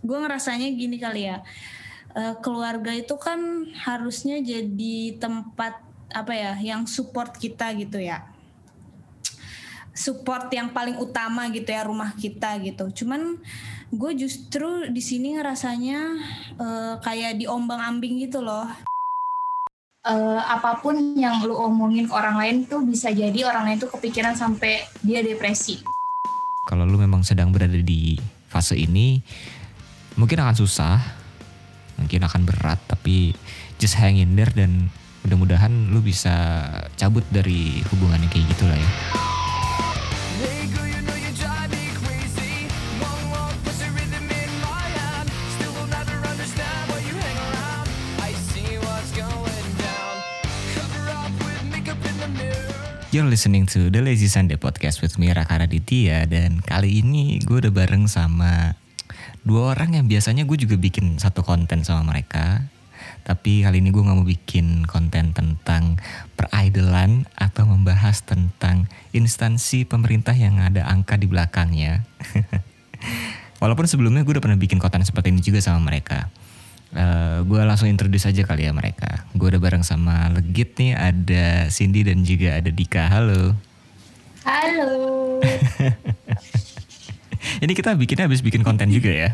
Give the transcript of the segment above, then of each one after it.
gue ngerasanya gini kali ya uh, keluarga itu kan harusnya jadi tempat apa ya yang support kita gitu ya. Support yang paling utama gitu ya rumah kita gitu. Cuman gue justru di sini ngerasanya uh, kayak diombang ambing gitu loh. Uh, apa pun yang lu omongin ke orang lain tuh bisa jadi orang lain tuh kepikiran sampai dia depresi. Kalau lu memang sedang berada di fase ini mungkin akan susah mungkin akan berat tapi just hang in there dan mudah-mudahan lu bisa cabut dari hubungan yang kayak gitu lah ya. You're listening to The Lazy Sunday Podcast with Mira Karaditya dan kali ini gue udah bareng sama dua orang yang biasanya gue juga bikin satu konten sama mereka tapi kali ini gue gak mau bikin konten tentang peridolan atau membahas tentang instansi pemerintah yang ada angka di belakangnya walaupun sebelumnya gue udah pernah bikin konten seperti ini juga sama mereka Uh, eh, gue langsung introduce aja kali ya mereka. Gue udah bareng sama Legit nih, ada Cindy dan juga ada Dika. Halo. Halo. Ini kita bikinnya habis bikin konten juga ya?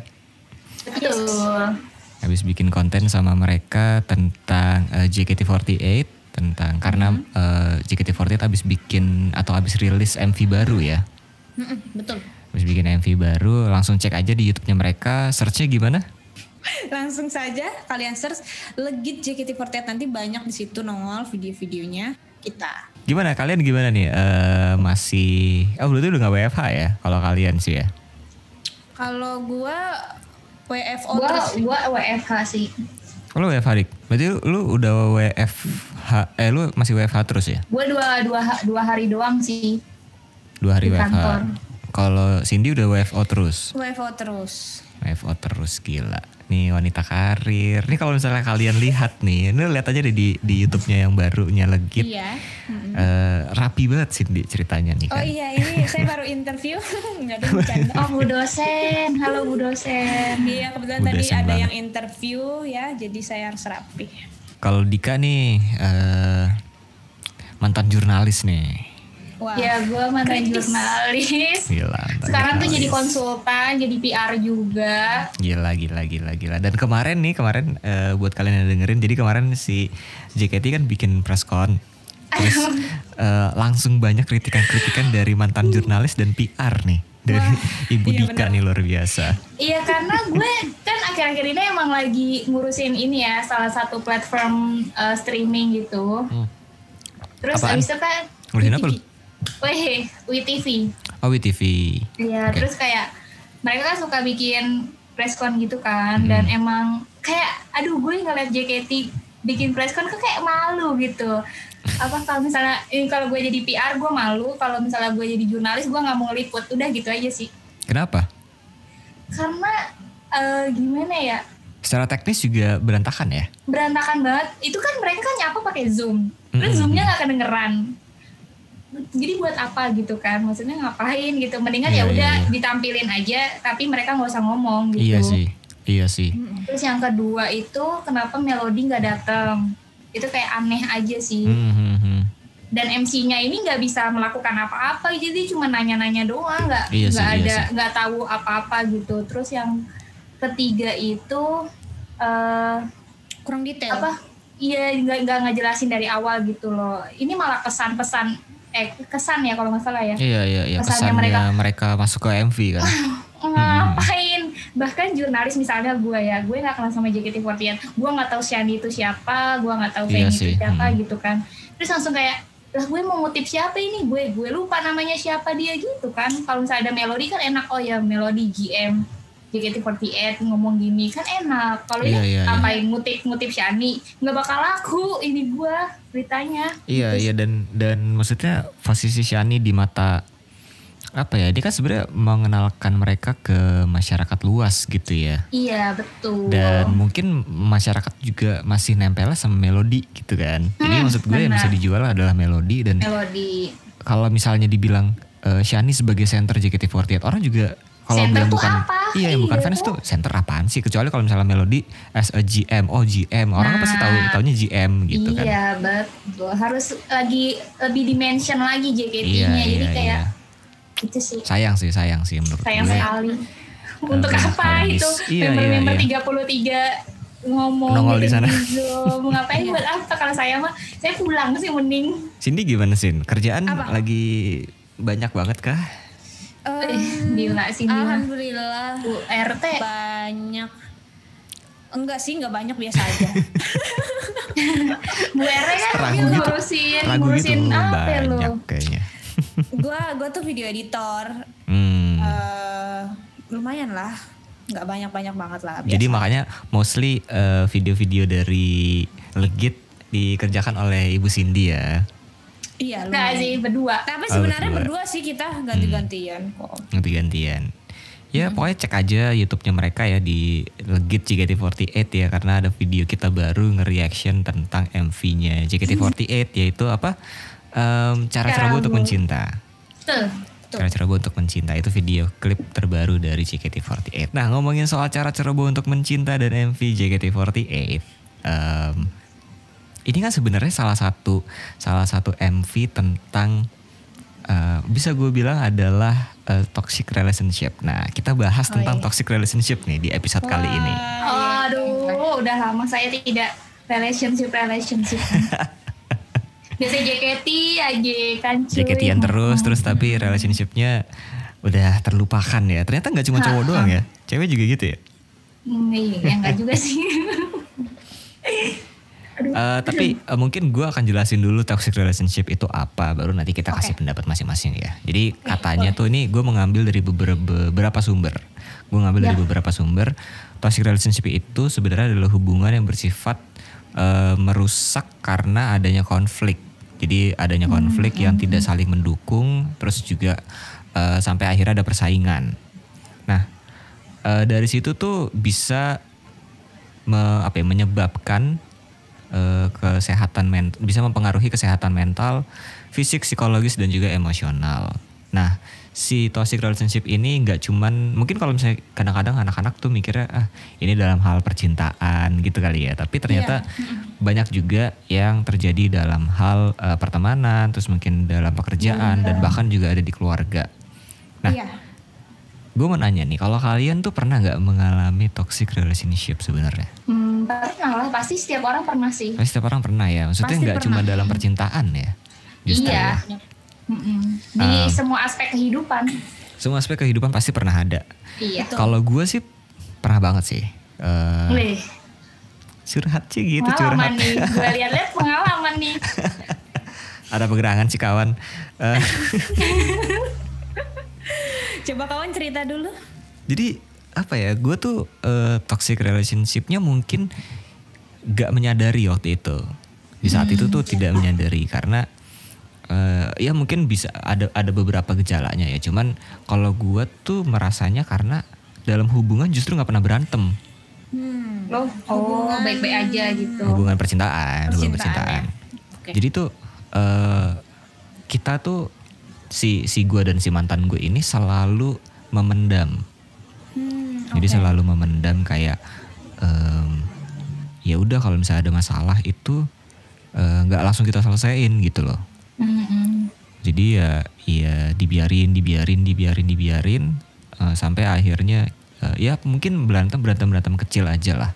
Betul. Habis bikin konten sama mereka tentang uh, eh, JKT48 tentang karena mm -hmm. uh, JKT48 habis bikin atau habis rilis MV baru ya. Mm -hmm, betul. Habis bikin MV baru, langsung cek aja di YouTube-nya mereka. Searchnya gimana? langsung saja kalian search legit JKT48 nanti banyak di situ nongol video-videonya kita. Gimana kalian gimana nih? Uh, masih oh berarti udah gak WFH ya kalau kalian sih ya? Kalau gua WFO gua, terus. Gua WFH sih. Kalau WFH Dik? Berarti lu udah WFH eh lu masih WFH terus ya? Gua dua dua dua hari doang sih. Dua hari WFH. Kalau Cindy udah WFO terus? WFO terus. WFO terus gila nih wanita karir. Nih kalau misalnya kalian lihat nih, ini lihat aja deh di di YouTube-nya yang barunya legit. Iya. Mm-hmm. Uh, rapi banget sih di ceritanya nih oh kan. Oh iya, ini saya baru interview. Enggak ada bercanda. Oh, Bu dosen. Halo Bu dosen. Iya, kebetulan Bu tadi ada banget. yang interview ya, jadi saya harus rapi. Kalau Dika nih uh, mantan jurnalis nih. Wah. Ya gue mantan jurnalis. Gila. Sekarang jurnalis. tuh jadi konsultan, jadi PR juga. Gila, gila, gila, gila. Dan kemarin nih, kemarin uh, buat kalian yang dengerin, jadi kemarin si JKT kan bikin press con. Terus uh, langsung banyak kritikan-kritikan dari mantan jurnalis dan PR nih dari Wah, Ibu iya Dika bener. nih luar biasa. Iya karena gue kan akhir-akhir ini emang lagi ngurusin ini ya salah satu platform uh, streaming gitu. Hmm. Terus Apaan? abis itu kan ngurusin apa Weh, WTV. Oh, WTV. Iya, okay. terus kayak mereka kan suka bikin preskon gitu kan hmm. dan emang kayak aduh gue ngeliat JKT bikin preskon kan kayak malu gitu apa kalau misalnya ini kalau gue jadi PR gue malu kalau misalnya gue jadi jurnalis gue nggak mau ngeliput udah gitu aja sih kenapa karena uh, gimana ya secara teknis juga berantakan ya berantakan banget itu kan mereka kan nyapa pakai zoom terus mm -hmm. zoomnya nggak kedengeran jadi buat apa gitu kan? Maksudnya ngapain gitu? Mendingan yeah, ya iya, udah yeah, yeah. ditampilin aja tapi mereka nggak usah ngomong gitu. Iya sih iya sih. Terus yang kedua itu kenapa melodi nggak datang itu kayak aneh aja sih. Mm -hmm. dan MC-nya ini nggak bisa melakukan apa-apa jadi cuma nanya-nanya doang nggak iya nggak iya ada nggak iya tahu apa-apa gitu. Terus yang ketiga itu uh, kurang detail. apa? Iya nggak nggak ngejelasin dari awal gitu loh. Ini malah pesan-pesan eh kesan ya kalau nggak salah ya. Iya iya iya. Kesannya, mereka. mereka masuk ke MV kan. ngapain? Bahkan jurnalis misalnya gue ya gue nggak kenal sama JKT48 gue nggak tahu Shani itu siapa gue nggak tahu Feni iya itu siapa hmm. gitu kan. Terus langsung kayak lah gue mau ngutip siapa ini? Gue gue lupa namanya siapa dia gitu kan. Kalau misalnya ada melodi kan enak. Oh ya melodi GM JKT48 ngomong gini kan enak. Kalau iya, ya iya, iya. ngutip-ngutip Shani nggak bakal laku ini gua beritanya. Iya Terus, iya dan dan maksudnya posisi Shani di mata apa ya dia kan sebenarnya mengenalkan mereka ke masyarakat luas gitu ya iya betul dan mungkin masyarakat juga masih nempel sama melodi gitu kan hmm, jadi maksud gue yang bisa dijual adalah melodi dan melodi kalau misalnya dibilang uh, Shani sebagai center JKT48 orang juga kalau yang bukan apa? iya yang bukan iya. fans tuh center apaan sih? Kecuali kalau misalnya melodi as a GM oh GM orang nah, pasti tahu taunya GM gitu iya, kan. iya betul. Harus lagi lebih dimension lagi JKT-nya iya, jadi iya, kayak iya. itu sih. Sayang sih sayang sih menurut sayang gue. sekali. Untuk uh, apa itu? iya, member-member iya, iya. 33 ngomong nongol di sana. mau ngapain? Buat apa? Kalau saya mah saya pulang sih mending. Cindy gimana sih kerjaan apa? lagi banyak banget kah Um, Dila sih Alhamdulillah. URT banyak. Enggak sih, enggak banyak biasa aja. Bu RT kan ragu gitu, ngurusin, ragu ngurusin gitu, apa ya banyak lu? kayaknya. gua gua tuh video editor. Hmm. Uh, lumayan lah. Enggak banyak-banyak banget lah. Biasa. Jadi makanya mostly uh, video-video dari Legit dikerjakan oleh Ibu Cindy ya. Iya, Enggak sih berdua. Tapi sebenarnya oh, berdua. berdua sih kita ganti-gantian hmm. kok. Ganti-gantian. Ya hmm. pokoknya cek aja YouTube-nya mereka ya di Legit JKT48 ya karena ada video kita baru nge-reaction tentang MV-nya JKT48 yaitu apa? Um, cara ceroboh untuk mencinta. Betul. Cara ceroboh untuk mencinta itu video klip terbaru dari JKT48. Nah ngomongin soal cara ceroboh untuk mencinta dan MV JKT48, um, ini kan sebenarnya salah satu salah satu MV tentang uh, bisa gue bilang adalah uh, toxic relationship. Nah, kita bahas oh, tentang iya. toxic relationship nih di episode Wah, kali ini. Aduh, udah lama saya tidak relationship relationship. Biasanya JKT aja kan cuy. JKT yang terus terus tapi relationshipnya udah terlupakan ya. Ternyata nggak cuma cowok doang ya. Cewek juga gitu ya? Hmm, iya, enggak juga sih. Uh, tapi uh, mungkin gue akan jelasin dulu toxic relationship itu apa, baru nanti kita kasih pendapat masing-masing ya. Jadi katanya tuh ini gue mengambil dari beberapa, beberapa sumber. Gue ngambil ya. dari beberapa sumber. Toxic relationship itu sebenarnya adalah hubungan yang bersifat uh, merusak karena adanya konflik. Jadi adanya konflik hmm. yang tidak saling mendukung, terus juga uh, sampai akhirnya ada persaingan. Nah uh, dari situ tuh bisa me, apa ya, menyebabkan uh, kesehatan mental bisa mempengaruhi kesehatan mental, fisik, psikologis dan juga emosional. Nah, si toxic relationship ini nggak cuman mungkin kalau misalnya kadang-kadang anak-anak tuh mikirnya ah ini dalam hal percintaan gitu kali ya, tapi ternyata yeah. banyak juga yang terjadi dalam hal uh, pertemanan, terus mungkin dalam pekerjaan yeah. dan bahkan juga ada di keluarga. Nah, yeah. Gue mau nanya nih, kalau kalian tuh pernah nggak mengalami toxic relationship sebenarnya? Hmm pernah lah pasti setiap orang pernah sih. Pasti setiap orang pernah ya maksudnya nggak cuma dalam percintaan ya? Justru iya. ya. di um, semua aspek kehidupan. Semua aspek kehidupan pasti pernah ada. Iya. Kalau gue sih pernah banget sih uh, curhat sih gitu pengalaman curhat. nih gue lihat-lihat pengalaman nih. Ada pegerangan sih kawan. Uh, coba kawan cerita dulu jadi apa ya gue tuh uh, toxic relationshipnya mungkin gak menyadari waktu itu di saat hmm. itu tuh tidak menyadari karena uh, ya mungkin bisa ada ada beberapa gejalanya ya cuman kalau gue tuh merasanya karena dalam hubungan justru nggak pernah berantem hmm. oh oh baik-baik aja gitu hubungan percintaan, percintaan hubungan percintaan ya. okay. jadi tuh uh, kita tuh si si gue dan si mantan gue ini selalu memendam jadi selalu memendam kayak um, ya udah kalau misalnya ada masalah itu eh, nggak uh, langsung kita selesaiin gitu loh mm-hmm. jadi ya ya dibiarin dibiarin dibiarin dibiarin uh, sampai akhirnya uh, ya mungkin berantem berantem berantem kecil aja lah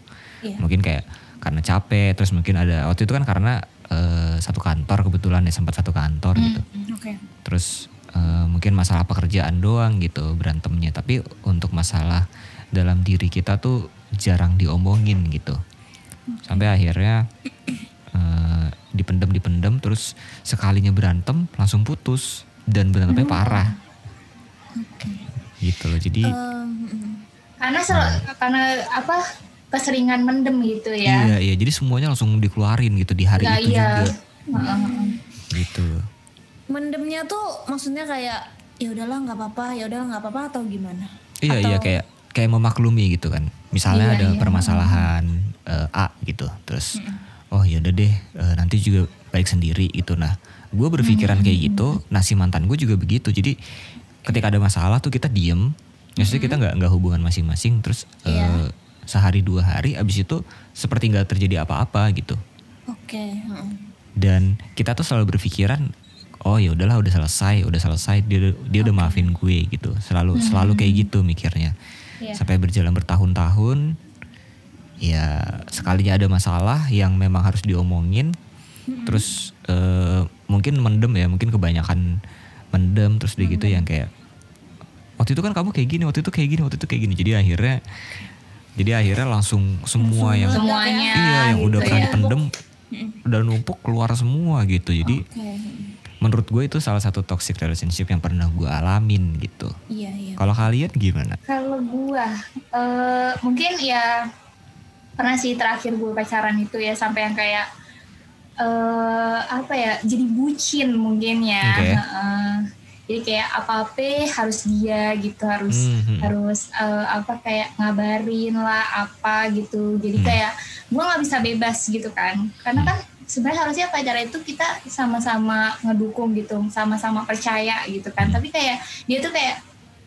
yeah. mungkin kayak karena capek terus mungkin ada waktu itu kan karena uh, satu kantor kebetulan ya sempat satu kantor mm, gitu. okay. terus uh, mungkin masalah pekerjaan doang gitu berantemnya. Tapi untuk masalah dalam diri kita tuh jarang diomongin gitu. Sampai akhirnya uh, dipendem dipendem terus sekalinya berantem langsung putus. Dan berantemnya hmm. parah. Okay. gitu loh jadi um, karena sel uh, karena apa keseringan mendem gitu ya iya iya jadi semuanya langsung dikeluarin gitu di hari nah, itu iya. juga uh, gitu mendemnya tuh maksudnya kayak ya udahlah nggak apa-apa ya udahlah nggak apa-apa atau gimana iya, iya atau, iya kayak kayak memaklumi gitu kan. Misalnya iya, ada iya. permasalahan uh, A gitu, terus hmm. oh ya udah deh uh, nanti juga baik sendiri gitu. Nah, gue berpikiran hmm. kayak gitu. Nah si mantan gue juga begitu. Jadi ketika ada masalah tuh kita diem, Maksudnya kita nggak nggak hubungan masing-masing terus Iya. eh, sehari dua hari abis itu seperti nggak terjadi apa-apa gitu. Oke. heeh. Dan kita tuh selalu berpikiran oh ya udahlah udah selesai, udah selesai dia dia udah maafin gue gitu. Selalu selalu kayak gitu mikirnya. Iya. Sampai berjalan bertahun-tahun ya sekalinya ada masalah yang memang harus diomongin terus eh, mungkin mendem ya, mungkin kebanyakan mendem terus dia gitu yang kayak waktu itu kan kamu kayak gini, waktu itu kayak gini, waktu itu kayak gini. Jadi akhirnya jadi akhirnya langsung semua yang semuanya iya yang gitu udah pernah ya. dipendem udah numpuk keluar semua gitu. Jadi Oke. menurut gue itu salah satu toxic relationship yang pernah gue alamin gitu. Iya iya. Kalau kalian gimana? Kalau gua eh mungkin ya pernah sih terakhir gue pacaran itu ya sampai yang kayak eh apa ya jadi bucin mungkin ya. Oke. Heeh. Jadi kayak apa-apa harus dia gitu harus Mhm. harus eh, apa kayak ngabarin lah apa gitu. Jadi Hmm. kayak gua nggak bisa bebas gitu kan. Karena kan sebenarnya harusnya pacaran itu kita sama-sama ngedukung gitu, sama-sama percaya gitu kan. Hmm. Tapi kayak dia tuh kayak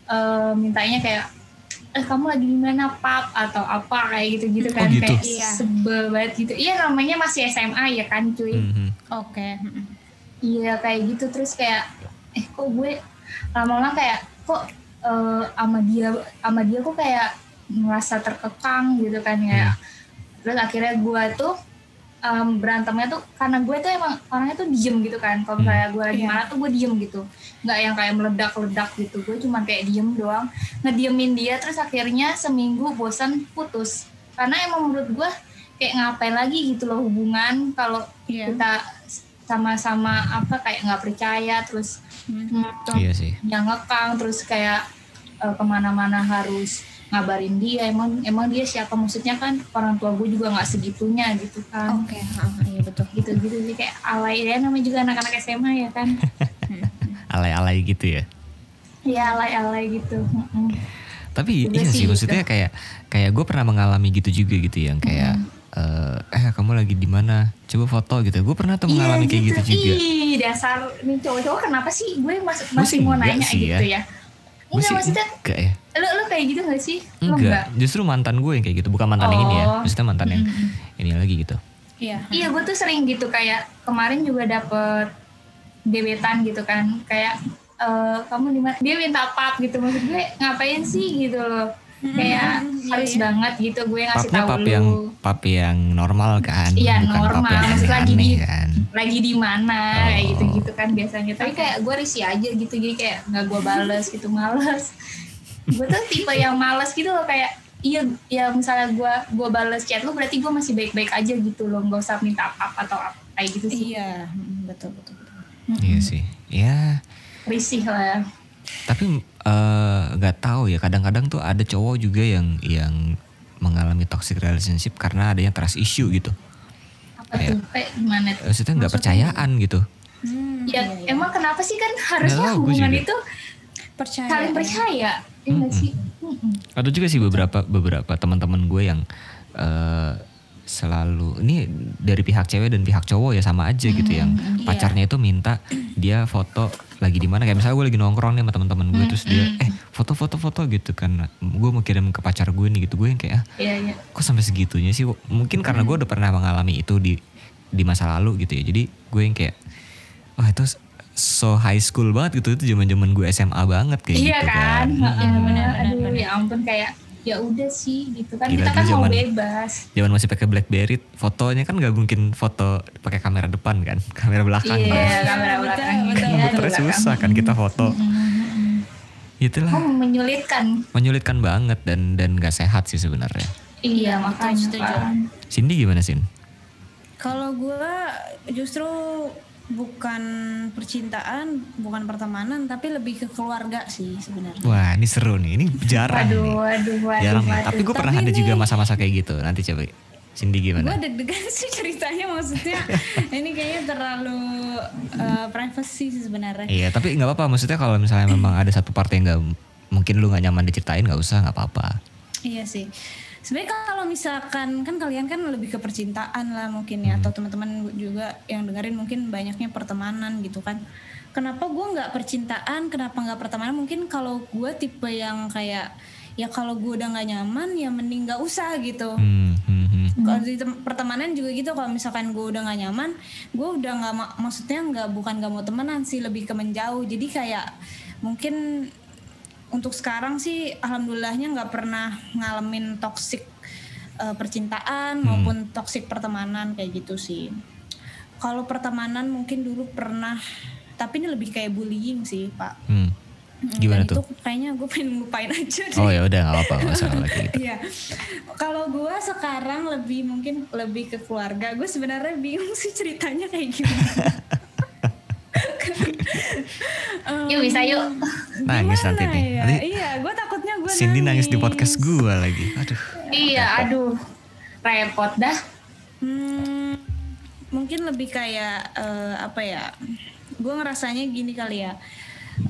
eh, mintanya kayak eh kamu lagi di mana pap atau apa kayak gitu-gitu Oh, kan gitu? kayak Iya. sebel banget gitu. Iya namanya masih SMA ya kan cuy. Mhm. Oke. heeh. Iya kayak gitu terus kayak eh kok gue lama-lama kayak kok eh, sama dia sama dia kok kayak merasa terkekang gitu kan ya. Terus akhirnya gue tuh em, berantemnya tuh karena gue tuh emang orangnya tuh diem gitu kan. Kalau Hmm. misalnya gue lagi Iya. marah tuh gue diem gitu. Nggak yang kayak meledak-ledak gitu. Gue cuma kayak diem doang. Ngediemin dia terus akhirnya seminggu bosan putus. Karena emang menurut gue kayak ngapain lagi gitu loh hubungan kalau Iya. kita sama-sama apa kayak nggak percaya terus Hmm. hmm, Iya sih. yang ngekang terus kayak eh, ke mana-mana harus ngabarin dia emang emang dia siapa maksudnya kan orang tua gue juga nggak segitunya gitu kan Oke. heeh, Iya betul. gitu gitu sih kayak alay ya namanya juga anak-anak SMA ya kan Alay-alay gitu ya. ya alay alay gitu. Tapi iya sih sih maksudnya kayak kayak gue pernah mengalami gitu juga gitu yang kayak eh eh kamu lagi di mana? Coba foto gitu. Gue pernah tuh mengalami Iya kayak gitu juga. ih dasar nih cowok-cowok kenapa sih gue masih mau enggak nanya sih gitu ya. ya Enggak maksudnya enggak ya. lu lu kayak gitu gak sih Lu Enggak, justru mantan gue yang kayak gitu, bukan mantan yang ini ya. Oh. Maksudnya mantan yang ini lagi gitu. Iya. Iya gue tuh sering gitu kayak kemarin juga dapet gebetan gitu kan kayak eh, kamu di mana dia minta pap gitu maksud gue ngapain sih gitu loh kayak iya, harus iya. banget gitu gue ngasih Papnya tahu pap lu yang pap yang normal kan, Iya, bukan pap normal. yang Maksud lagi di- kan. lagi di mana kayak Oh. gitu gitu kan biasanya tapi kayak gue risih aja gitu jadi kayak nggak gue bales gitu males gue tuh tipe yang males gitu loh kayak iya ya misalnya gue gue bales chat lu berarti gue masih baik-baik aja gitu loh nggak usah minta apa atau apa kayak gitu sih Iya. mm, Betul betul. betul. Iya sih. Ya, risih lah tapi eh, nggak tahu ya. Kadang-kadang tuh ada cowok juga yang yang mengalami toxic relationship karena adanya trust issue gitu. apa tuh kayak gimana tuh Maksudnya nggak percayaan gitu. Hmm, ya iya, iya. emang kenapa sih kan harusnya tahu, hubungan juga. itu percaya. saling ya. percaya ya nggak sih Mm-mm. Ada juga sih beberapa beberapa teman-teman gue yang eh, selalu ini dari pihak cewek dan pihak cowok ya sama aja gitu yang pacarnya itu minta dia foto lagi di mana. Kayak misalnya gue lagi nongkrong nih sama teman-teman gue terus dia eh foto-foto foto gitu kan. Gue mau kirim ke pacar gue nih gitu. Gue yang kayak ah iya iya. kok sampai segitunya sih? Mungkin karena gue udah pernah mengalami itu di di masa lalu gitu ya. Jadi gue yang kayak wah itu so high school banget gitu. Itu zaman zaman gue SMA banget kayak iya gitu kan, kan. Heeh, Iya, benar, aduh ya ampun kayak ya udah sih gitu kan Gila, kita kan dulu mau zaman- bebas zaman masih pakai BlackBerry fotonya kan nggak mungkin foto pakai kamera depan kan kamera belakang iya kan. kamera belakang betul, gitu betul. ya, Komputernya belakang. susah kan kita foto itulah oh menyulitkan menyulitkan banget dan dan nggak sehat sih sebenarnya iya betul, makanya setuju. kan Cindy gimana Sin? Kalau gue justru bukan percintaan, bukan pertemanan, tapi lebih ke keluarga sih sebenarnya. Wah ini seru nih ini jarang waduh nih waduh waduh, jarang nih waduh. tapi gue pernah Tapi ada juga masa-masa kayak gitu nanti coba Cindy Gue gimana? deg-degan sih ceritanya maksudnya ini kayaknya terlalu uh, privacy sih sebenarnya. Iya tapi nggak apa-apa maksudnya kalau misalnya memang ada satu part yang nggak mungkin lu nggak nyaman diceritain nggak usah nggak apa-apa. Iya sih. Sebenarnya kalau misalkan kan kalian kan lebih ke percintaan lah mungkin ya atau teman-teman juga yang dengerin mungkin banyaknya pertemanan gitu kan. kenapa gue nggak percintaan kenapa nggak pertemanan mungkin kalau gue tipe yang kayak ya kalau gue udah nggak nyaman ya mending nggak usah gitu hmm, hmm, hmm. kalau di pertemanan juga gitu kalau misalkan gue udah nggak nyaman gue udah nggak mak maksudnya nggak bukan nggak mau temenan sih lebih ke menjauh jadi kayak mungkin untuk sekarang sih alhamdulillahnya nggak pernah ngalamin toxic uh, percintaan hmm. maupun toxic pertemanan kayak gitu sih kalau pertemanan mungkin dulu pernah tapi ini lebih kayak bullying sih pak hmm Gimana tuh? Itu kayaknya gue pengen lupain aja. Deh. Oh ya udah nggak apa-apa masalah lagi. Gitu. Iya. Kalau gue sekarang lebih mungkin lebih ke keluarga. Gue sebenarnya bingung sih ceritanya kayak gimana. um, yuk bisa yuk. Nangis nanti nih. Ya? Nanti iya, gue takutnya gue Cindy nangis. nangis di podcast gue lagi. Aduh. Iya, repot. aduh. Repot dah. Hmm, mungkin lebih kayak uh, apa ya? Gue ngerasanya gini kali ya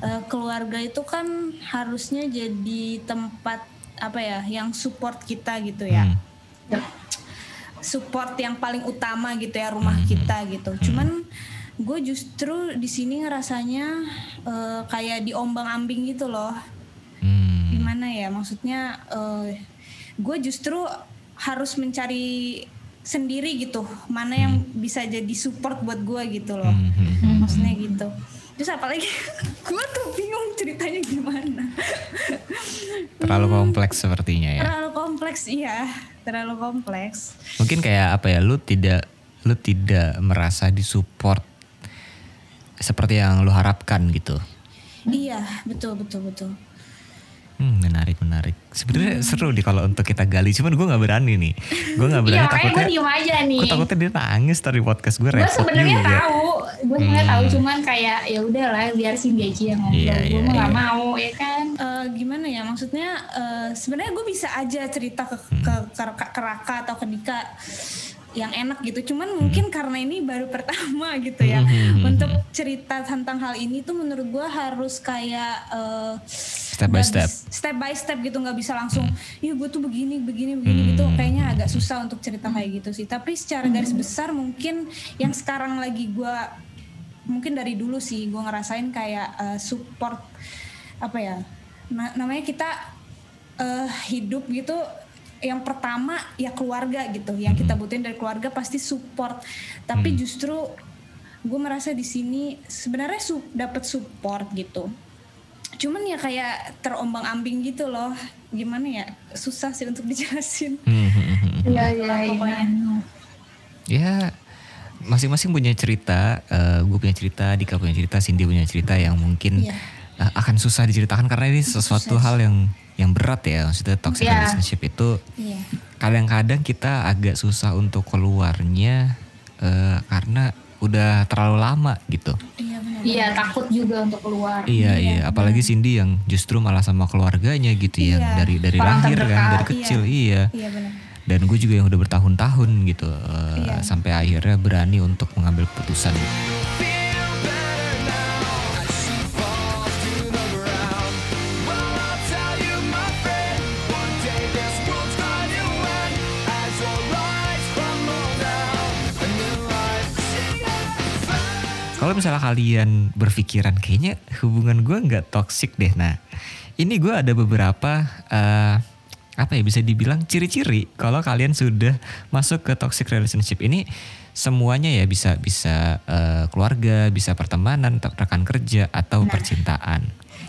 uh, keluarga itu kan harusnya jadi tempat apa ya yang support kita gitu ya hmm. support yang paling utama gitu ya rumah hmm. kita gitu hmm. cuman gue justru di sini ngerasanya uh, kayak diombang ambing gitu loh. Hmm. gimana ya maksudnya uh, gue justru harus mencari sendiri gitu mana yang hmm. bisa jadi support buat gue gitu loh. Hmm. maksudnya gitu. Terus apalagi gue tuh bingung ceritanya gimana. Terlalu kompleks sepertinya ya. Terlalu kompleks iya. Terlalu kompleks. Mungkin kayak apa ya lu tidak lu tidak merasa disupport seperti yang lu harapkan gitu iya betul betul betul Hmm, menarik menarik. Sebenarnya hmm. seru nih kalau untuk kita gali, cuman gue nggak berani nih. Gue nggak berani iya, takutnya. Gue diem aja nih. Gue takutnya dia nangis tadi podcast gue Gue sebenarnya tahu, gue sebenarnya hmm. tahu, cuman kayak ya udahlah biar si aja yang ngobrol. Iya, gue iya, nggak iya. mau ya kan. Uh, gimana ya maksudnya? Uh, sebenarnya gue bisa aja cerita ke, hmm. ke, ke, ke, ke Raka atau ke Dika yang enak gitu. Cuman mungkin karena ini baru pertama gitu ya. Hmm. Untuk cerita tentang hal ini tuh menurut gue harus kayak uh, step by step. Step by step gitu nggak bisa langsung, ya gue tuh begini begini begini hmm. gitu. Kayaknya agak susah untuk cerita kayak gitu sih. Tapi secara garis besar mungkin yang sekarang lagi gue mungkin dari dulu sih gue ngerasain kayak uh, support apa ya na namanya kita uh, hidup gitu yang pertama ya keluarga gitu. Yang kita butuhin dari keluarga pasti support. Tapi hmm. justru gue merasa di sini sebenarnya su dapat support gitu. Cuman ya kayak terombang ambing gitu loh. Gimana ya? Susah sih untuk dijelasin. Iya iya iya. Ya masing-masing punya cerita. Uh, gue punya cerita Dika punya cerita Cindy punya cerita yang mungkin yeah. Uh, akan susah diceritakan karena ini sesuatu hal yang yang berat ya maksudnya toxic yeah. relationship itu kadang kadang-kadang kita agak susah untuk keluarnya uh, karena udah terlalu lama gitu. Iya Iya takut juga untuk keluar. Iya iya, iya. apalagi Cindy yang justru malah sama keluarganya gitu ya dari dari Orang lahir terdekat. kan dari kecil iya. Iya, iya benar. Dan gue juga yang udah bertahun-tahun gitu uh, iya. sampai akhirnya berani untuk mengambil keputusan. Kalau misalnya kalian berpikiran kayaknya hubungan gue nggak toxic deh. Nah, ini gue ada beberapa uh, apa ya bisa dibilang ciri-ciri kalau kalian sudah masuk ke toxic relationship ini semuanya ya bisa bisa uh, keluarga, bisa pertemanan, rekan kerja atau nah. percintaan.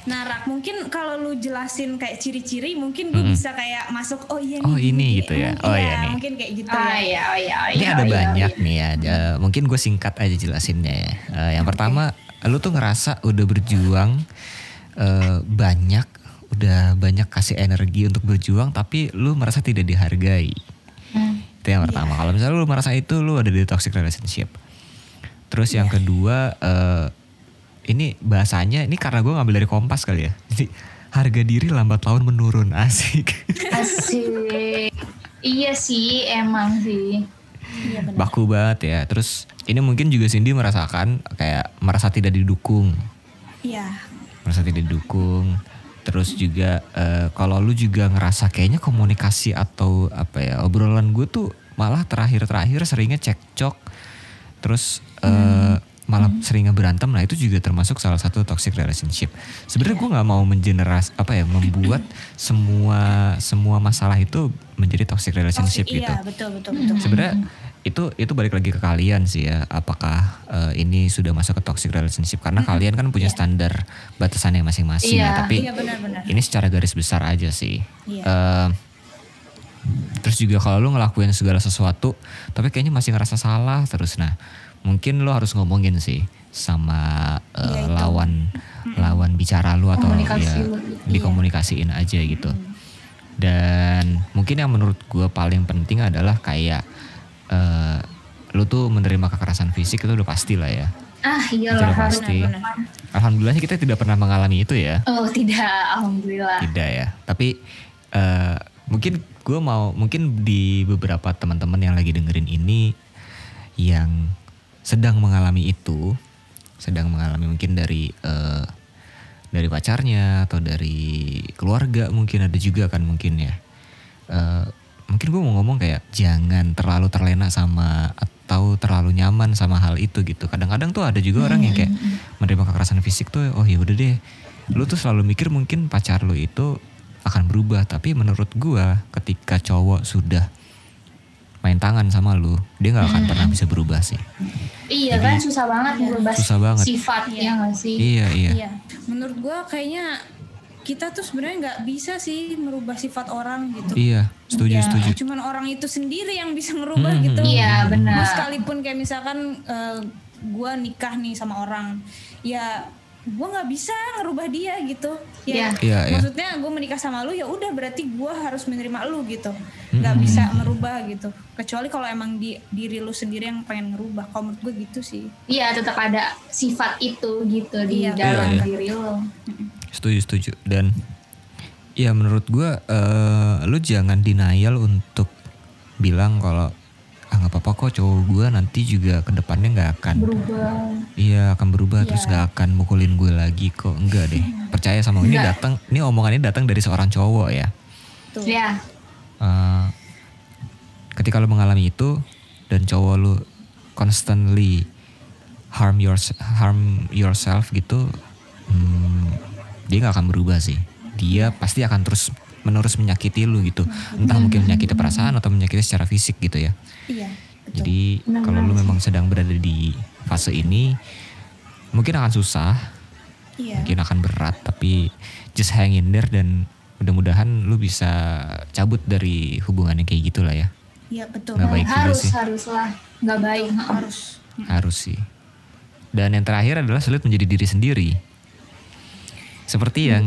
Nah, Rak, mungkin kalau lu jelasin kayak ciri-ciri, mungkin gue hmm. bisa kayak masuk, oh iya nih. Oh ini gitu ya. Oh iya, iya nih. Mungkin kayak gitu oh, ya. Iya, oh iya, oh iya. Ini ada oh, iya, banyak iya. nih ya. Uh, mungkin gue singkat aja jelasinnya ya. Uh, yang okay. pertama, lu tuh ngerasa udah berjuang uh, banyak, udah banyak kasih energi untuk berjuang, tapi lu merasa tidak dihargai. Hmm. Itu yang pertama. Yeah. Kalau misalnya lu merasa itu, lu ada di toxic relationship. Terus yeah. yang iya. kedua, uh, ini bahasanya ini karena gue ngambil dari Kompas kali ya. Jadi harga diri lambat laun menurun asik. Asik. iya sih emang sih. Iya Baku banget ya. Terus ini mungkin juga Cindy merasakan kayak merasa tidak didukung. Iya. Merasa tidak didukung. Terus juga uh, kalau lu juga ngerasa kayaknya komunikasi atau apa ya obrolan gue tuh malah terakhir-terakhir seringnya cekcok. Terus uh, hmm malah hmm. sering berantem nah itu juga termasuk salah satu toxic relationship sebenarnya gue nggak mau mengeneras apa ya membuat semua semua masalah itu menjadi toxic relationship toxic, gitu iya betul betul betul sebenarnya itu itu balik lagi ke kalian sih ya apakah uh, ini sudah masuk ke toxic relationship karena hmm. kalian kan punya yeah. standar batasannya masing-masing yeah. ya tapi yeah, benar, benar. ini secara garis besar aja sih yeah. Iya. uh, terus juga kalau lu ngelakuin segala sesuatu tapi kayaknya masih ngerasa salah terus nah mungkin lo harus ngomongin sih sama uh, ya, lawan hmm. lawan bicara lu atau ya lu. dikomunikasiin iya. aja gitu. Hmm. Dan mungkin yang menurut gue paling penting adalah kayak uh, lu tuh menerima kekerasan fisik itu udah pasti lah ya. Ah iyalah udah pasti. Alhamdulillahnya kita tidak pernah mengalami itu ya. Oh tidak, alhamdulillah. Tidak ya. Tapi uh, mungkin gue mau mungkin di beberapa teman-teman yang lagi dengerin ini yang sedang mengalami itu, sedang mengalami mungkin dari uh, dari pacarnya atau dari keluarga mungkin ada juga kan mungkin ya. Uh, mungkin gue mau ngomong kayak jangan terlalu terlena sama atau terlalu nyaman sama hal itu gitu. Kadang-kadang tuh ada juga orang yang kayak hmm. menerima kekerasan fisik tuh, oh ya udah deh, lu tuh selalu mikir mungkin pacar lu itu akan berubah. Tapi menurut gue ketika cowok sudah main tangan sama lu, dia nggak akan pernah bisa berubah sih. Iya Jadi, kan susah banget berubah susah banget. sifatnya iya. gak sih? Iya iya. iya. Menurut gua kayaknya kita tuh sebenarnya nggak bisa sih merubah sifat orang gitu. Iya, setuju ya, setuju. Cuman orang itu sendiri yang bisa merubah hmm, gitu. Iya benar. Sekalipun kayak misalkan uh, gua nikah nih sama orang, ya gue nggak bisa ngerubah dia gitu. Ya yeah. Yeah, iya. maksudnya gue menikah sama lu ya udah berarti gue harus menerima lu gitu. Nggak hmm. bisa merubah gitu. Kecuali kalau emang di diri lu sendiri yang pengen ngerubah. Kalau menurut gue gitu sih. Iya tetap ada sifat itu gitu di iya, dalam iya, iya. diri lo setuju setuju. Dan ya menurut gue uh, lu jangan denial untuk bilang kalau ah nggak apa-apa kok cowok gue nanti juga ke depannya nggak akan berubah. Iya akan berubah yeah. terus nggak akan mukulin gue lagi kok. Enggak deh. Percaya sama ini datang ini omongannya datang dari seorang cowok ya. Iya. Uh, ketika lo mengalami itu dan cowok lo constantly harm your harm yourself gitu hmm, dia nggak akan berubah sih. Dia pasti akan terus menerus menyakiti lu gitu. Entah mungkin menyakiti perasaan atau menyakiti secara fisik gitu ya. Iya jadi kalau lu memang sedang berada di fase ini mungkin akan susah iya. mungkin akan berat tapi just hang in there dan mudah-mudahan lu bisa cabut dari hubungannya kayak gitulah ya. Iya betul. Nggak baik harus sih. harus lah nggak baik harus. Harus sih. Dan yang terakhir adalah sulit menjadi diri sendiri seperti yang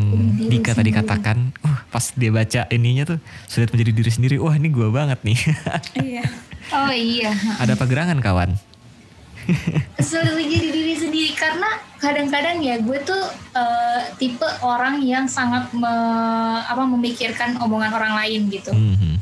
Dika tadi katakan, uh, pas dia baca ininya tuh sulit menjadi diri sendiri. Wah ini gue banget nih. iya. Oh iya. Ada pagerangan kawan. sulit menjadi diri sendiri karena kadang-kadang ya gue tuh uh, tipe orang yang sangat me, apa memikirkan omongan orang lain gitu. Mm -hmm.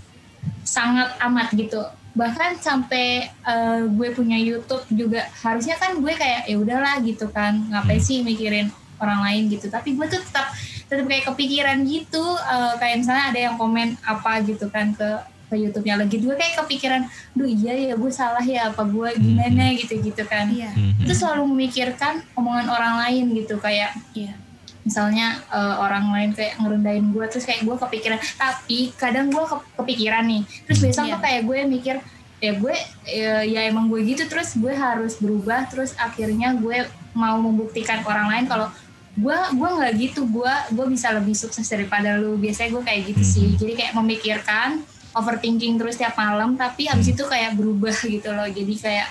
Sangat amat gitu bahkan sampai uh, gue punya YouTube juga harusnya kan gue kayak ya udahlah gitu kan ngapain hmm. sih mikirin orang lain gitu. Tapi gue tuh tetap tetap kayak kepikiran gitu. Uh, kayak misalnya ada yang komen apa gitu kan ke ke YouTube-nya lagi. Gue kayak kepikiran, duh iya ya gue salah ya apa gue gimana? hmm. gitu gitu kan, iya. itu selalu memikirkan omongan orang lain gitu kayak, iya. misalnya uh, orang lain kayak ngerendahin gue terus kayak gue kepikiran, tapi kadang gue ke, kepikiran nih, terus besok iya. tuh kayak gue mikir ya gue ya, ya emang gue gitu terus gue harus berubah terus akhirnya gue mau membuktikan ke orang lain kalau gue gue nggak gitu. Gue gue bisa lebih sukses daripada lu. Biasanya gue kayak gitu sih. Hmm. jadi kayak memikirkan overthinking terus tiap malam tapi abis hmm. itu kayak berubah gitu loh. Jadi kayak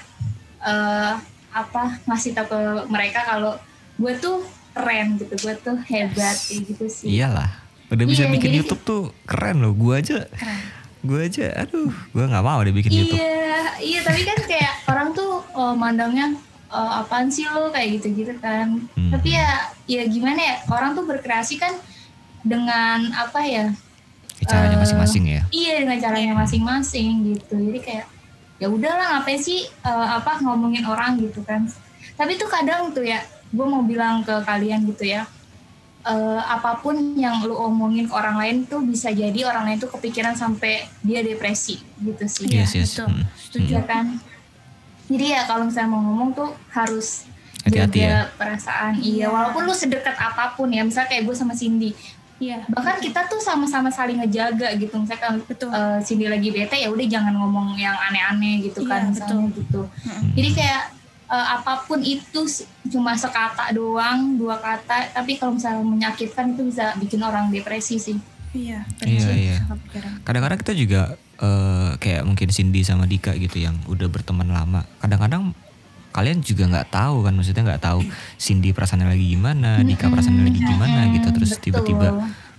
uh, apa ngasih tau ke mereka kalau gue tuh keren gitu. Gue tuh hebat kayak gitu sih. Iyalah. Udah bisa iya, bikin jadi, YouTube tuh keren loh. Gue aja gue aja aduh gue nggak mau deh bikin iya, YouTube. iya iya tapi kan kayak orang tuh oh, mandangnya uh, apaan sih lo kayak gitu-gitu kan. Hmm. Tapi ya ya gimana ya orang tuh berkreasi kan dengan apa ya? Caranya masing-masing uh, ya. Iya dengan caranya masing-masing gitu. Jadi kayak ya udahlah ngapain sih uh, apa ngomongin orang gitu kan. Tapi tuh kadang tuh ya gue mau bilang ke kalian gitu ya. Uh, apa pun yang lu omongin ke orang lain tuh bisa jadi orang lain tuh kepikiran sampai dia depresi gitu sih. Yes, yes. Betul. Hmm. Setuju ya kan? Jadi ya kalau misalnya mau ngomong tuh harus Hati-hati jaga ya. perasaan iya walaupun lu sedekat apa pun ya misalnya kayak gue sama Cindy Iya. bahkan kita tuh sama-sama saling ngejaga gitu misalkan Betul. eh, Cindy lagi bete ya udah jangan ngomong yang aneh-aneh gitu kan Iya, misalnya gitu jadi kayak eh, apa pun itu cuma sekata doang dua kata tapi kalau misalnya menyakitkan itu bisa bikin orang depresi sih Iya. Iya, iya. Kepikiran. Kadang-kadang kita juga eh, kayak mungkin Cindy sama Dika gitu yang udah berteman lama. Kadang-kadang kalian juga nggak tahu kan maksudnya nggak tahu Cindy perasaannya lagi gimana, Dika perasaannya lagi gimana gitu. Terus tiba-tiba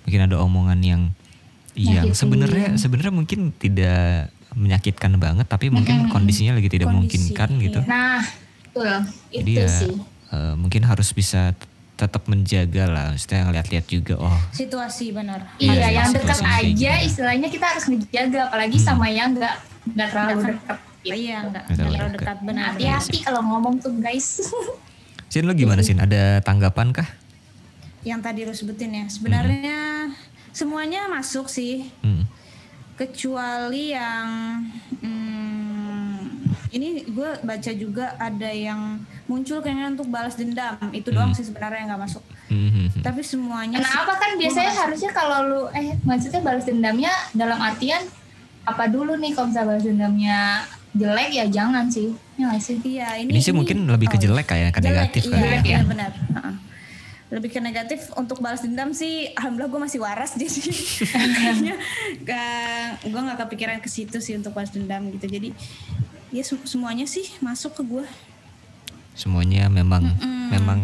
mungkin ada omongan yang yang Nyakitin. sebenarnya sebenarnya mungkin tidak menyakitkan banget tapi mungkin kondisinya lagi tidak Kondisi, memungkinkan gitu. nah betul Jadi itu ya sih eh, mungkin harus bisa tetap menjaga lah, maksudnya ngeliat-liat juga oh Situasi benar. Iya, Iya, yang dekat aja gitu. istilahnya kita harus ngejaga apalagi sama yang nggak nggak terlalu Nggak dekat. Iya, enggak Betul, terlalu dekat. dekat benar. Hati-hati kalau ngomong tuh guys. Sin lo gimana Sin? Ada tanggapan kah? Yang tadi lu sebutin ya. Sebenarnya semuanya masuk sih. Hmm. kecuali yang hmm, ini gue baca juga ada yang muncul keinginan untuk balas dendam itu doang sih sebenarnya yang nggak masuk Hmm, hmm, hmm. tapi semuanya sih- Kenapa kan biasanya harusnya kalau lu eh maksudnya balas dendamnya dalam artian apa dulu nih kalau misalnya balas dendamnya jelek ya jangan sih. Ya nggak sih? iya ini Ini sih mungkin lebih ke oh, jelek kayak ke jelek, negatif iya, kali ya. Jelek ya? benar Heeh. lebih ke negatif untuk balas dendam sih alhamdulillah gue masih waras jadi kayaknya gue nggak kepikiran ke situ sih untuk balas dendam gitu jadi ya se- semuanya sih masuk ke gue Semuanya memang memang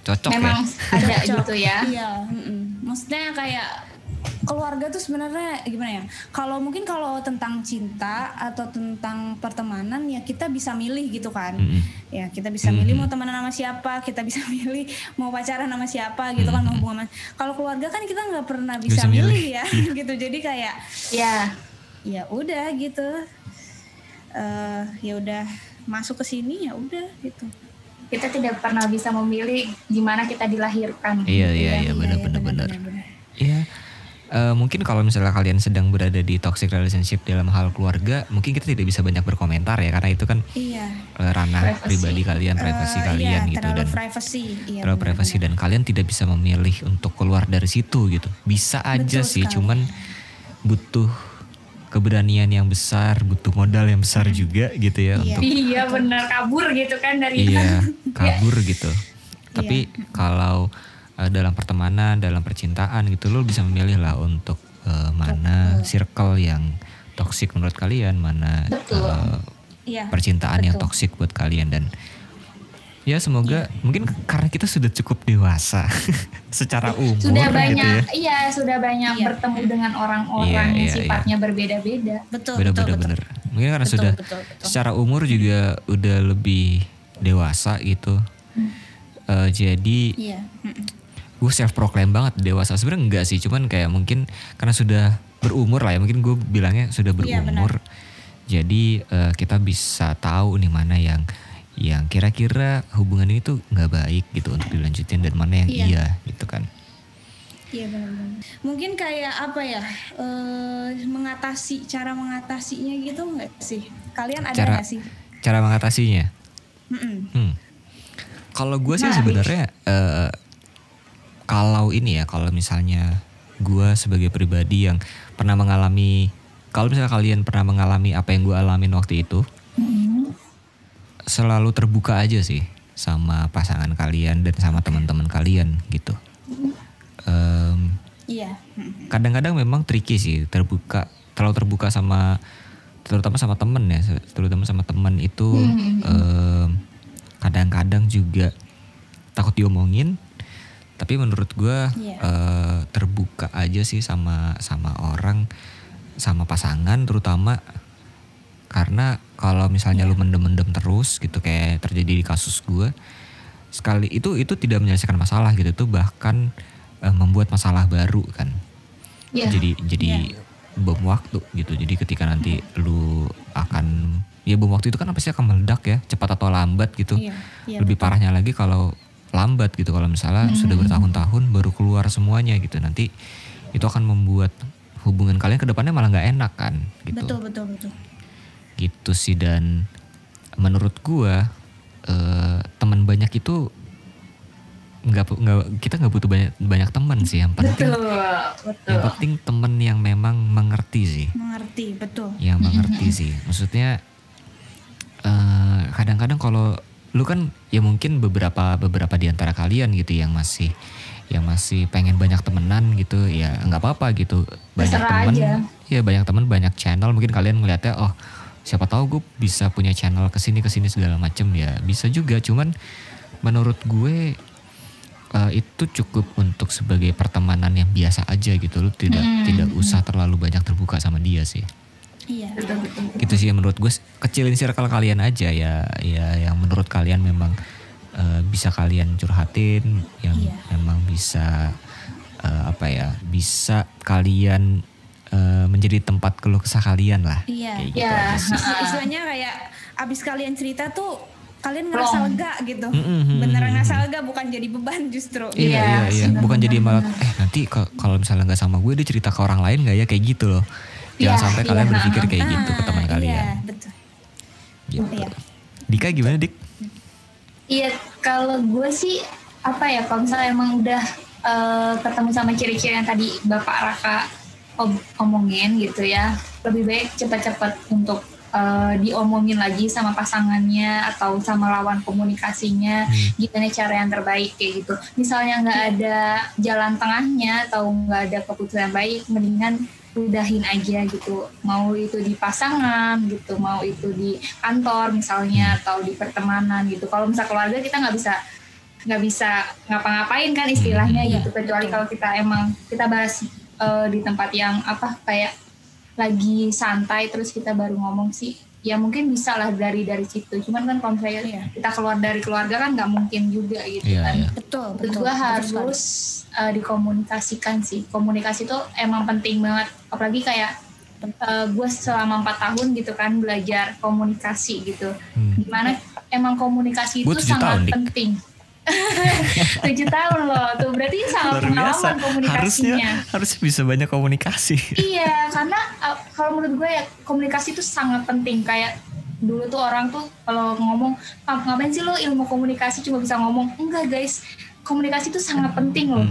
cocok Memang ya. ada Cocok. gitu ya. Iya, mm-mm. maksudnya kayak keluarga tuh sebenarnya gimana ya? Kalau mungkin kalau tentang cinta atau tentang pertemanan ya kita bisa milih gitu kan. Mm-mm. Ya kita bisa milih mau temenan sama siapa, kita bisa milih mau pacaran sama siapa gitu kan mau hubungan. Kalau keluarga kan kita nggak pernah bisa, bisa milih. milih ya, gitu. Jadi kayak Ya, ya udah gitu. Eh ya udah masuk ke sini ya udah gitu. kita tidak pernah bisa memilih gimana kita dilahirkan. Iya iya iya Iya, benar iya, benar benar. benar. Iya. Eh, mungkin kalau misalnya kalian sedang berada di toxic relationship dalam hal keluarga, mungkin kita tidak bisa banyak berkomentar ya karena itu kan Iya. eh, ranah Privacy. pribadi kalian, privasi Eh, kalian iya, gitu dan privacy. Iya, terlalu privasi dan kalian tidak bisa memilih untuk keluar dari situ gitu. Bisa aja Betul sih, sekali. cuman butuh keberanian yang besar, butuh modal yang besar juga gitu ya Iya. untuk Iya benar kabur gitu kan dari iya kabur gitu. Tapi kalau eh, dalam pertemanan, dalam percintaan gitu lo bisa memilih lah untuk eh, mana circle yang toxic menurut kalian, mana Betul. eh, Iya. percintaan yang betul. toxic buat kalian dan ya semoga mungkin karena kita sudah cukup dewasa secara umur sudah gitu banyak ya. iya sudah banyak Iya. bertemu dengan orang-orang Iya, yang iya, sifatnya berbeda-beda. Betul, Bener betul, bener betul. bener. Mungkin karena Betul, sudah betul, betul. secara umur juga udah lebih dewasa gitu. Eh, jadi Iya. mm-mm. gue self proclaim banget dewasa sebenarnya enggak sih cuman kayak mungkin karena sudah berumur lah ya mungkin gue bilangnya sudah Iya, berumur jadi eh, kita bisa tahu nih mana yang yang kira-kira hubungan ini tuh nggak baik gitu untuk dilanjutin dan mana yang Iya. iya gitu kan Iya benar-benar. Mungkin kayak apa ya? eh mengatasi cara mengatasinya gitu nggak sih? Kalian ada nggak sih? cara mengatasinya. Hmm. Kalau gue sih Menarik. sebenarnya eh, kalau ini ya kalau misalnya gue sebagai pribadi yang pernah mengalami kalau misalnya kalian pernah mengalami apa yang gue alamin waktu itu selalu terbuka aja sih sama pasangan kalian dan sama teman-teman kalian gitu. Em, Iya. kadang-kadang memang tricky sih terbuka terlalu terbuka sama terutama sama temen ya terutama sama temen itu em, kadang-kadang juga takut diomongin tapi menurut gua Iya. eh, terbuka aja sih sama sama orang sama pasangan terutama karena kalau misalnya lu mendem-mendem terus gitu kayak terjadi di kasus gua sekali itu itu tidak menyelesaikan masalah gitu. Tuh bahkan eh, membuat masalah baru kan. Iya. jadi jadi bom waktu gitu. Jadi ketika nanti lu akan ya bom waktu itu kan pasti akan meledak ya cepat atau lambat gitu. Iya, iya, lebih parahnya lagi kalau lambat gitu. Kalau misalnya sudah bertahun-tahun baru keluar semuanya gitu. Nanti itu akan membuat hubungan kalian ke depannya malah nggak enak kan gitu. Betul betul betul. Gitu sih dan menurut gua uh, teman banyak itu nggak nggak kita nggak butuh banyak banyak teman sih. Yang penting betul, betul. yang penting teman yang memang mengerti sih. Mengerti betul. Yang mengerti sih. Maksudnya eh, kadang-kadang kalau lu kan ya mungkin beberapa beberapa di antara kalian gitu yang masih yang masih pengen banyak temenan gitu ya nggak apa-apa gitu. Banyak temen ya banyak temen banyak channel. Mungkin kalian ngeliatnya oh siapa tahu gue bisa punya channel ke sini ke sini segala macem ya. Bisa juga cuman menurut gue uh, itu cukup untuk sebagai pertemanan yang biasa aja gitu lu tidak hmm. tidak usah terlalu banyak terbuka sama dia sih. Iya. Gitu sih menurut gue. Kecilin circle kalian aja ya. Ya yang menurut kalian memang uh, bisa kalian curhatin yang iya. memang bisa uh, apa ya bisa kalian uh, menjadi tempat keluh kesah kalian lah iya kayak gitu iya. istilahnya kayak abis kalian cerita tuh kalian ngerasa lega gitu. Mm-hmm. Beneran ngerasa lega bukan jadi beban justru. Iya iya iya. iya. Bukan jadi malah eh nanti kalau misalnya nggak sama gue dia cerita ke orang lain nggak ya kayak gitu loh. Jangan ya, sampai iya, kalian berpikir kayak ah, gitu ke teman iya, kalian. Iya betul. Gitu. Iya. Dika gimana Dik? Iya kalau gue sih apa ya kalau misalnya emang udah uh, ketemu sama ciri-ciri yang tadi Bapak Raka omongin gitu ya. Lebih baik cepat-cepat untuk uh, diomongin lagi sama pasangannya atau sama lawan komunikasinya. Hmm. gimana cara yang terbaik kayak gitu. Misalnya nggak ada jalan tengahnya atau nggak ada keputusan baik mendingan udahin aja gitu. Mau itu di pasangan gitu mau itu di kantor misalnya atau di pertemanan gitu. Kalau misal keluarga kita nggak bisa nggak bisa ngapa-ngapain kan istilahnya hmm. gitu. Kecuali kalau kita emang kita bahas uh, di tempat yang apa kayak lagi santai terus kita baru ngomong sih. Ya mungkin bisa lah dari dari situ. Cuman kan kalau misalnya ya, kita keluar dari keluarga kan nggak mungkin juga gitu yeah, kan. yeah. betul betul. juga harus uh, dikomunikasikan sih. Komunikasi itu emang penting banget. Apalagi kayak uh, gue selama empat tahun gitu kan belajar komunikasi gitu. Hmm. gimana emang komunikasi itu sangat tahun, penting tujuh tahun loh tuh. Berarti sangat pengalaman komunikasinya. harusnya harus bisa banyak komunikasi. Iya karena uh, kalau menurut gue ya komunikasi itu sangat penting. Kayak dulu tuh orang tuh kalau ngomong ngapain sih lo ilmu komunikasi cuma bisa ngomong? Enggak guys. Komunikasi itu sangat penting loh.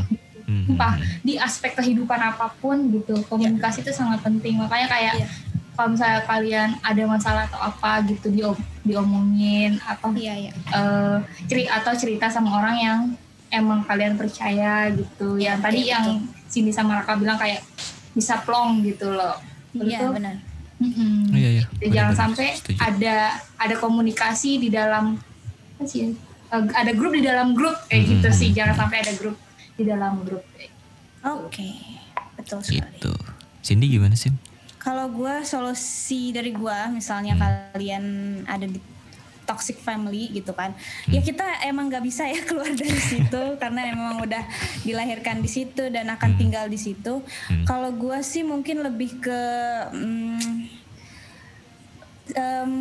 Hmm. Sumpah, di aspek kehidupan apa pun gitu komunikasi itu sangat penting. Makanya kayak yeah kalau misalnya kalian ada masalah atau apa gitu di diomongin apa iya, iya. Uh, ceri atau cerita sama orang yang emang kalian percaya gitu yang tadi iya, yang sini sama Raka bilang kayak bisa plong gitu loh iya benar mm-hmm. iya, iya. jangan benar, sampai setuju. ada ada komunikasi di dalam apa sih uh, ada grup di dalam grup kayak mm-hmm. gitu sih jangan sampai ada grup di dalam grup oke okay. betul sekali gitu Cindy gimana sih kalau gue solusi dari gue misalnya hmm. kalian ada di toxic family gitu kan hmm. ya kita emang nggak bisa ya keluar dari situ karena emang udah dilahirkan di situ dan akan hmm. tinggal di situ hmm. kalau gue sih mungkin lebih ke um, um,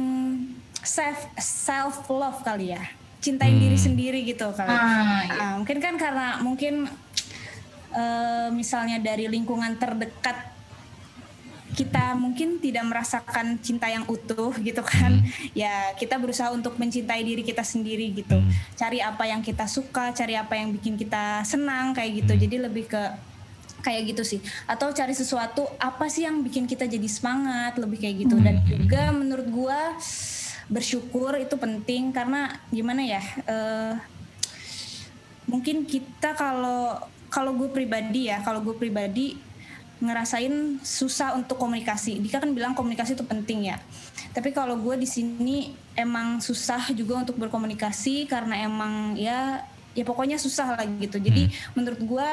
self self love kali ya cintain hmm. diri sendiri gitu kali ah, iya. uh, mungkin kan karena mungkin uh, misalnya dari lingkungan terdekat kita mungkin tidak merasakan cinta yang utuh gitu kan hmm. ya kita berusaha untuk mencintai diri kita sendiri gitu hmm. cari apa yang kita suka cari apa yang bikin kita senang kayak gitu hmm. jadi lebih ke kayak gitu sih atau cari sesuatu apa sih yang bikin kita jadi semangat lebih kayak gitu dan hmm. juga menurut gua bersyukur itu penting karena gimana ya uh, mungkin kita kalau kalau gue pribadi ya kalau gue pribadi ngerasain susah untuk komunikasi. Dika kan bilang komunikasi itu penting ya. Tapi kalau gue di sini emang susah juga untuk berkomunikasi karena emang ya ya pokoknya susah lah gitu. Jadi hmm. menurut gue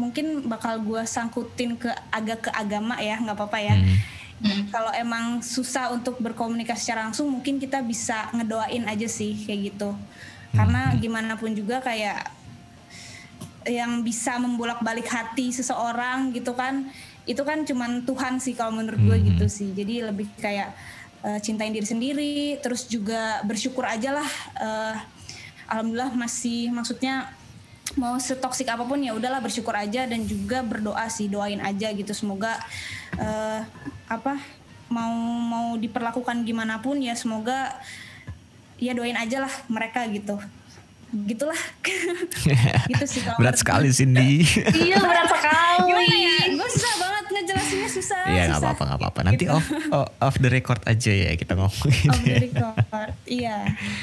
mungkin bakal gue sangkutin ke agak ke agama ya, nggak apa-apa ya. Hmm. Hmm. Kalau emang susah untuk berkomunikasi secara langsung, mungkin kita bisa ngedoain aja sih kayak gitu. Karena hmm. gimana pun juga kayak yang bisa membolak-balik hati seseorang gitu kan. Itu kan cuman Tuhan sih kalau menurut gue hmm. gitu sih. Jadi lebih kayak uh, cintain diri sendiri terus juga bersyukur aja lah uh, alhamdulillah masih maksudnya mau setoksik apa pun ya udahlah bersyukur aja dan juga berdoa sih doain aja gitu. Semoga uh, apa mau mau diperlakukan gimana pun ya semoga ya doain aja lah mereka gitu gitulah gitu sih kalau berat sekali Cindy iya berat sekali gimana ya gue susah banget ngejelasinnya susah Iya nggak susah. apa-apa nggak apa-apa. Nanti Gitu. off off the record aja ya kita ngomongin. Off the record. iya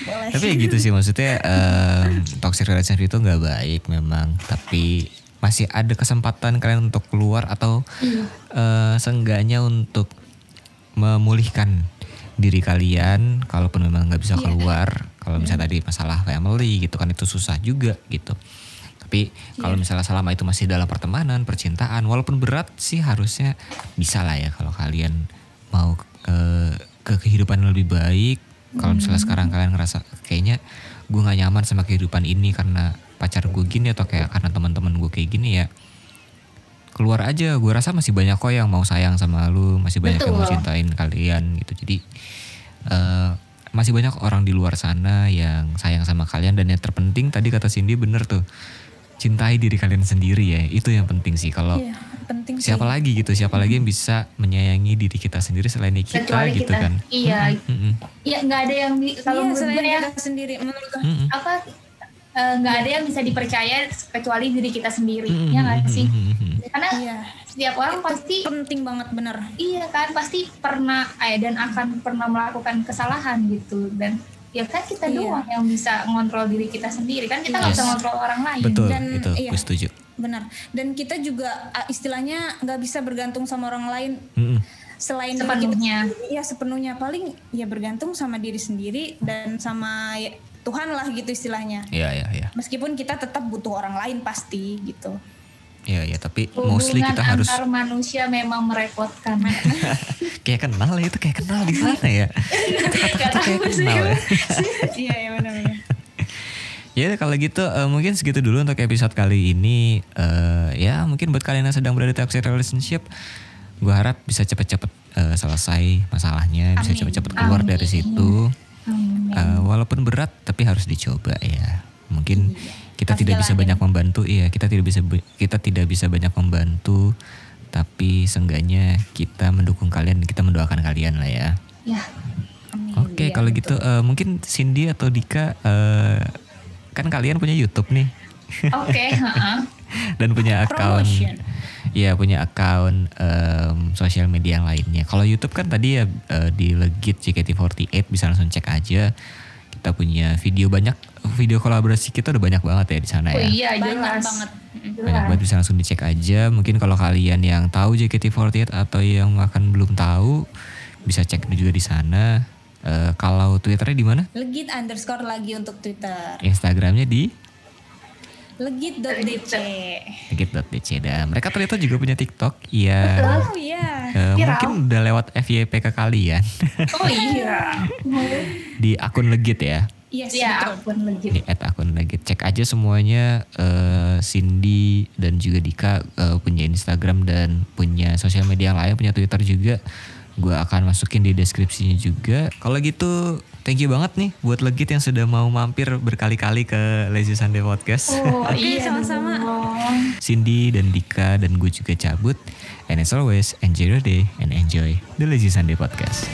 boleh Tapi ya gitu sih maksudnya em, toxic relationship itu nggak baik memang. Tapi masih ada kesempatan kalian untuk keluar atau eh, seenggaknya untuk memulihkan diri kalian. Kalaupun memang nggak bisa Iya. keluar, kalau misalnya tadi masalah family gitu kan itu susah juga gitu. Tapi kalau misalnya selama itu masih dalam pertemanan, percintaan, walaupun berat sih harusnya bisa lah ya kalau kalian mau ke, ke kehidupan yang lebih baik. Kalau misalnya sekarang kalian ngerasa kayaknya gue gak nyaman sama kehidupan ini karena pacar gue gini atau kayak karena teman-teman gue kayak gini ya keluar aja gue rasa masih banyak kok yang mau sayang sama lu masih banyak yang mau Betul. cintain kalian gitu jadi eh, masih banyak orang di luar sana yang sayang sama kalian dan yang terpenting tadi kata Cindy bener tuh. Cintai diri kalian sendiri ya itu yang penting sih. Kalau Iya, penting siapa sih. lagi gitu siapa lagi yang bisa menyayangi diri kita sendiri selain kita kecuali gitu kita kan? Iya. Iya nggak ada yang kalau iya, menurut selain gue ya. Kita sendiri menurut gue Mm-mm. apa eh, nggak ada yang bisa dipercaya kecuali diri kita sendiri Mm-mm. ya nggak sih Mm-mm. karena iya setiap orang pasti penting banget bener iya kan pasti pernah eh, dan akan pernah melakukan kesalahan gitu dan ya kan kita Iya. doang yang bisa ngontrol diri kita sendiri kan kita nggak Yes. bisa ngontrol orang lain betul Dan, itu iya. gue setuju benar dan kita juga ah, istilahnya nggak bisa bergantung sama orang lain Mm-mm. selain diri Sepenuhnya. kita ya sepenuhnya paling ya bergantung sama diri sendiri dan sama ya, Tuhan lah gitu istilahnya Iya iya iya. meskipun kita tetap butuh orang lain pasti gitu Iya iya tapi mostly hubungan kita harus antar manusia memang merepotkan kayak kenal ya itu kayak kenal di mana ya? Kata-kata kayak kenal ya. iya ya benar-benar Ya kalau gitu eh, mungkin segitu dulu untuk episode kali ini. Eh, ya mungkin buat kalian yang sedang berada di toxic relationship, gue harap bisa cepet-cepet eh, selesai masalahnya, bisa cepet-cepet keluar dari Amin. situ. Eh, walaupun berat tapi harus dicoba ya. Mungkin kita Harus tidak bisa jalanin. banyak membantu, iya kita tidak bisa kita tidak bisa banyak membantu, tapi seenggaknya kita mendukung kalian, kita mendoakan kalian lah ya. ya. Oke, Iya, kalau betul. gitu eh, mungkin Cindy atau Dika eh, kan kalian punya YouTube nih oke heeh. dan punya akun. Iya, punya akun em, sosial media yang lainnya. Kalau YouTube kan tadi ya eh, di Legit JKT48 bisa langsung cek aja. Kita punya video banyak video kolaborasi kita udah banyak banget ya di sana oh ya. iya banyak jelas banget Jelas. Banyak banget bisa langsung dicek aja. Mungkin kalau kalian yang tahu JKT48 atau yang akan belum tahu bisa cek juga di sana. Eh, kalau Twitternya di mana? legit underscore lagi untuk Twitter Instagramnya di legit.dc legit.dc dan mereka ternyata juga punya TikTok. Iya. oh iya Viral. mungkin udah lewat FYP ke kalian oh iya di akun legit ya. yes ya betul akun legit Di at akun legit. Cek aja semuanya eh, Cindy dan juga Dika eh, punya Instagram dan punya sosial media yang lain, punya Twitter juga. Gue akan masukin di deskripsinya juga. Kalau gitu, thank you banget nih buat legit yang sudah mau mampir berkali-kali ke Lazy Sunday Podcast. oh Oke, iya sama-sama. Cindy dan Dika dan gue juga cabut. And as always, enjoy your day and enjoy the Lazy Sunday Podcast.